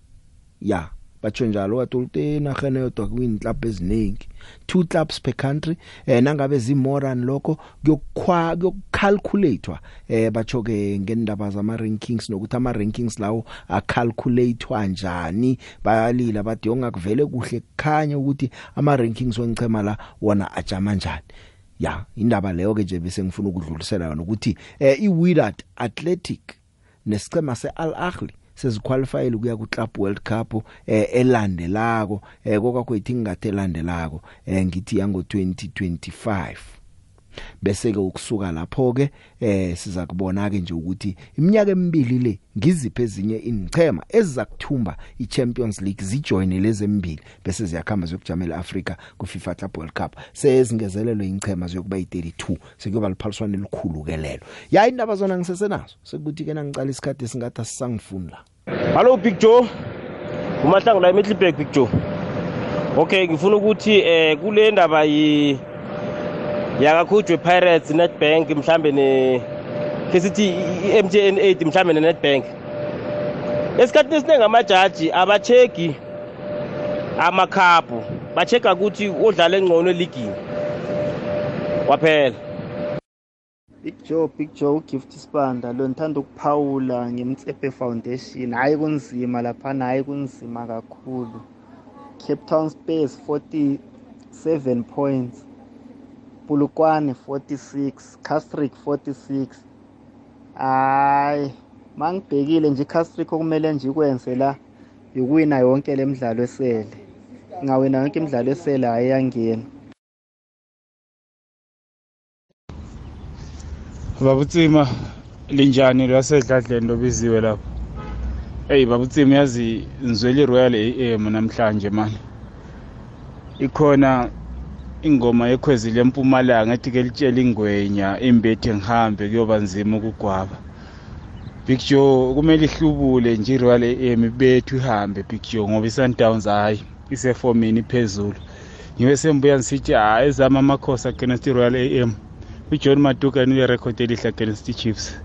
Ya. Batsho njalo wathi ultenagene yodwa kwin club eziningi. Two clubs per country. Eh nangabe zimoran lokho kuyokhwa kuyocalculatewa eh batsho ke ngendaba zama rankings nokuthi ama rankings lawo acalculatewa njani. Bayalila bathi ongakuvele kuhle kukhanya ukuthi ama rankings wenchema la wona ajama njani. Ya indaba leyo ke nje bese ngifuna ukudlulisela yona ukuthi eh iWydad Athletic nesicema seAl Ahly seziqualifyile ukuya ku Club World Cup eh elandelako eh kokakho ithi ngingathe elandelako eh ngithi yango 2025 bese ke ukusuka lapho ke eh siza kubona ke nje ukuthi iminyaka emibili le ngiziphe ezinye inichema ezizakuthumba iChampions League zijoine lezi embili bese ziyakhamba ziyokujamela Africa ku FIFA Club World Cup. Sezingezelelo inichema ziyokuba yi32 sekuyoba liphaliswane elikhulu ke lelo. Ya indaba zona ngisesenazo sekuthi ke nangicala isikhathi singathi asisangifuni la. Hello Big Joe. Umahlangu la eMiddelburg Big Joe. Okay ngifuna ukuthi eh kule ndaba yi yakakhujwe Pirates Nedbank mhlambe ne ke sithi iMTN 8 mhlambe neNedbank esikhathini esiningi amajaji abacheki amakhapu bacheka ukuthi odlala engcono eligini. Kwaphela. Big Joe Big Joe ugift Sibanda lo ngithanda ukuphawula ngemtsepe foundation. Hayi kunzima lapha hayi kunzima kakhulu. Cape Town Space 47 points. Bulukwane 46 Castrick 46 hayi mangibhekile nje iCastrick okumele nje ikwenze la ukuwina yonke lemidlalo esele. Ngawina yonke imidlalo esele hayi yangena babutsima linjani lwasedladleni lobiziwe lapho? Eyi babutsima yazi ngizwele i-royal am namhlanje mani ikhona ingoma yekhwezi lempumalanga ethi ke litshela ingwenya imbethe ngihambe kuyoba nzima ukugwaba. Big joe kumele ihlubule nje i-royal am ibethu ihambe big joe ngoba i-sundowns hhayi isefomini iphezulu ngibe sembuya ngisithi hhayi ezama amakhosi against i-royal am ujohn maduka nilerekhodi elihle against i-chiefs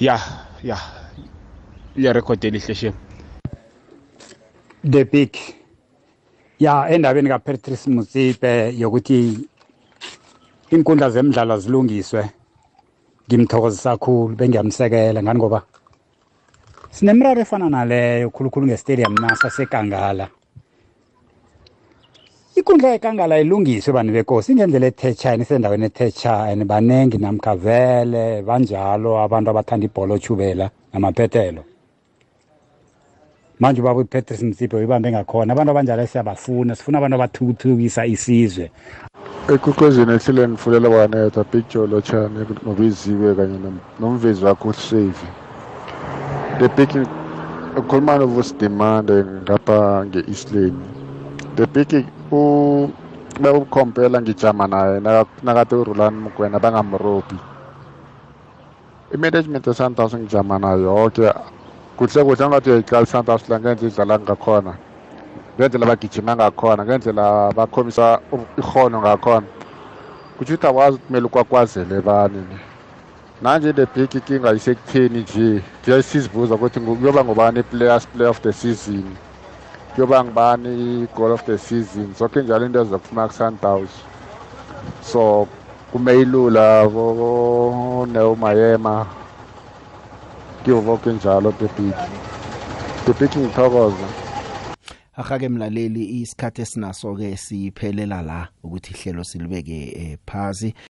ya ya ilerekhodi elihle shem the big ya endabeni kapatrice mutsipe yokuthi inkundla zemidlalo zilungiswe ngimthokozisa kakhulu bengiyamsekela ngani ngoba sinemiraro efana naleyo khulukhulu ngestadium nasa sekangala inkundla yekangala ilungiswe bantu bekosi ingendlela ethetshayini isendaweni ethetshayini baningi namkha vele banjalo abantu abathanda ibholo otshubela namaphethelo manje ubaba upatrice msipe uyibambe ngakhona abantu abanjalo siyabafuna sifuna abantu abathuthukisa isizwe. Ekwekwezini ehlele nifulela wanetha picture lotshani nobiziwe kanye nom- nomvezi wakho usave the big ukhuluma novusidimande ngapha nge-east lane. The big bekukompela ngijama naye naka- nakade urulani mgwena bangamrobi. I-management ye-sundowns ngijama nayo yoke. Kuhle kuhle ngathi uyayiqala i-sundowns la ngendlela idlala ngakhona ngendlela bagijima ngakhona ngendlela bakhomisa ikhono ngakhona. Kutho ukuthi awazi kumele ukwakwazele bani ni manje the big inkinga isekutheni nje nje sizibuza ukuthi ngu- kuyoba ngubani i-players play of the season. Kuyoba ngubani i-goal of the season? Zonke njalo into ezokufuna ku-sundowns so kumeyilula boneo mayema kiwo bonke njalo the big. The big ngithokoza ahake mlaleli isikhathi esinaso ke siphelela la ukuthi ihlelo silibeke eh, phansi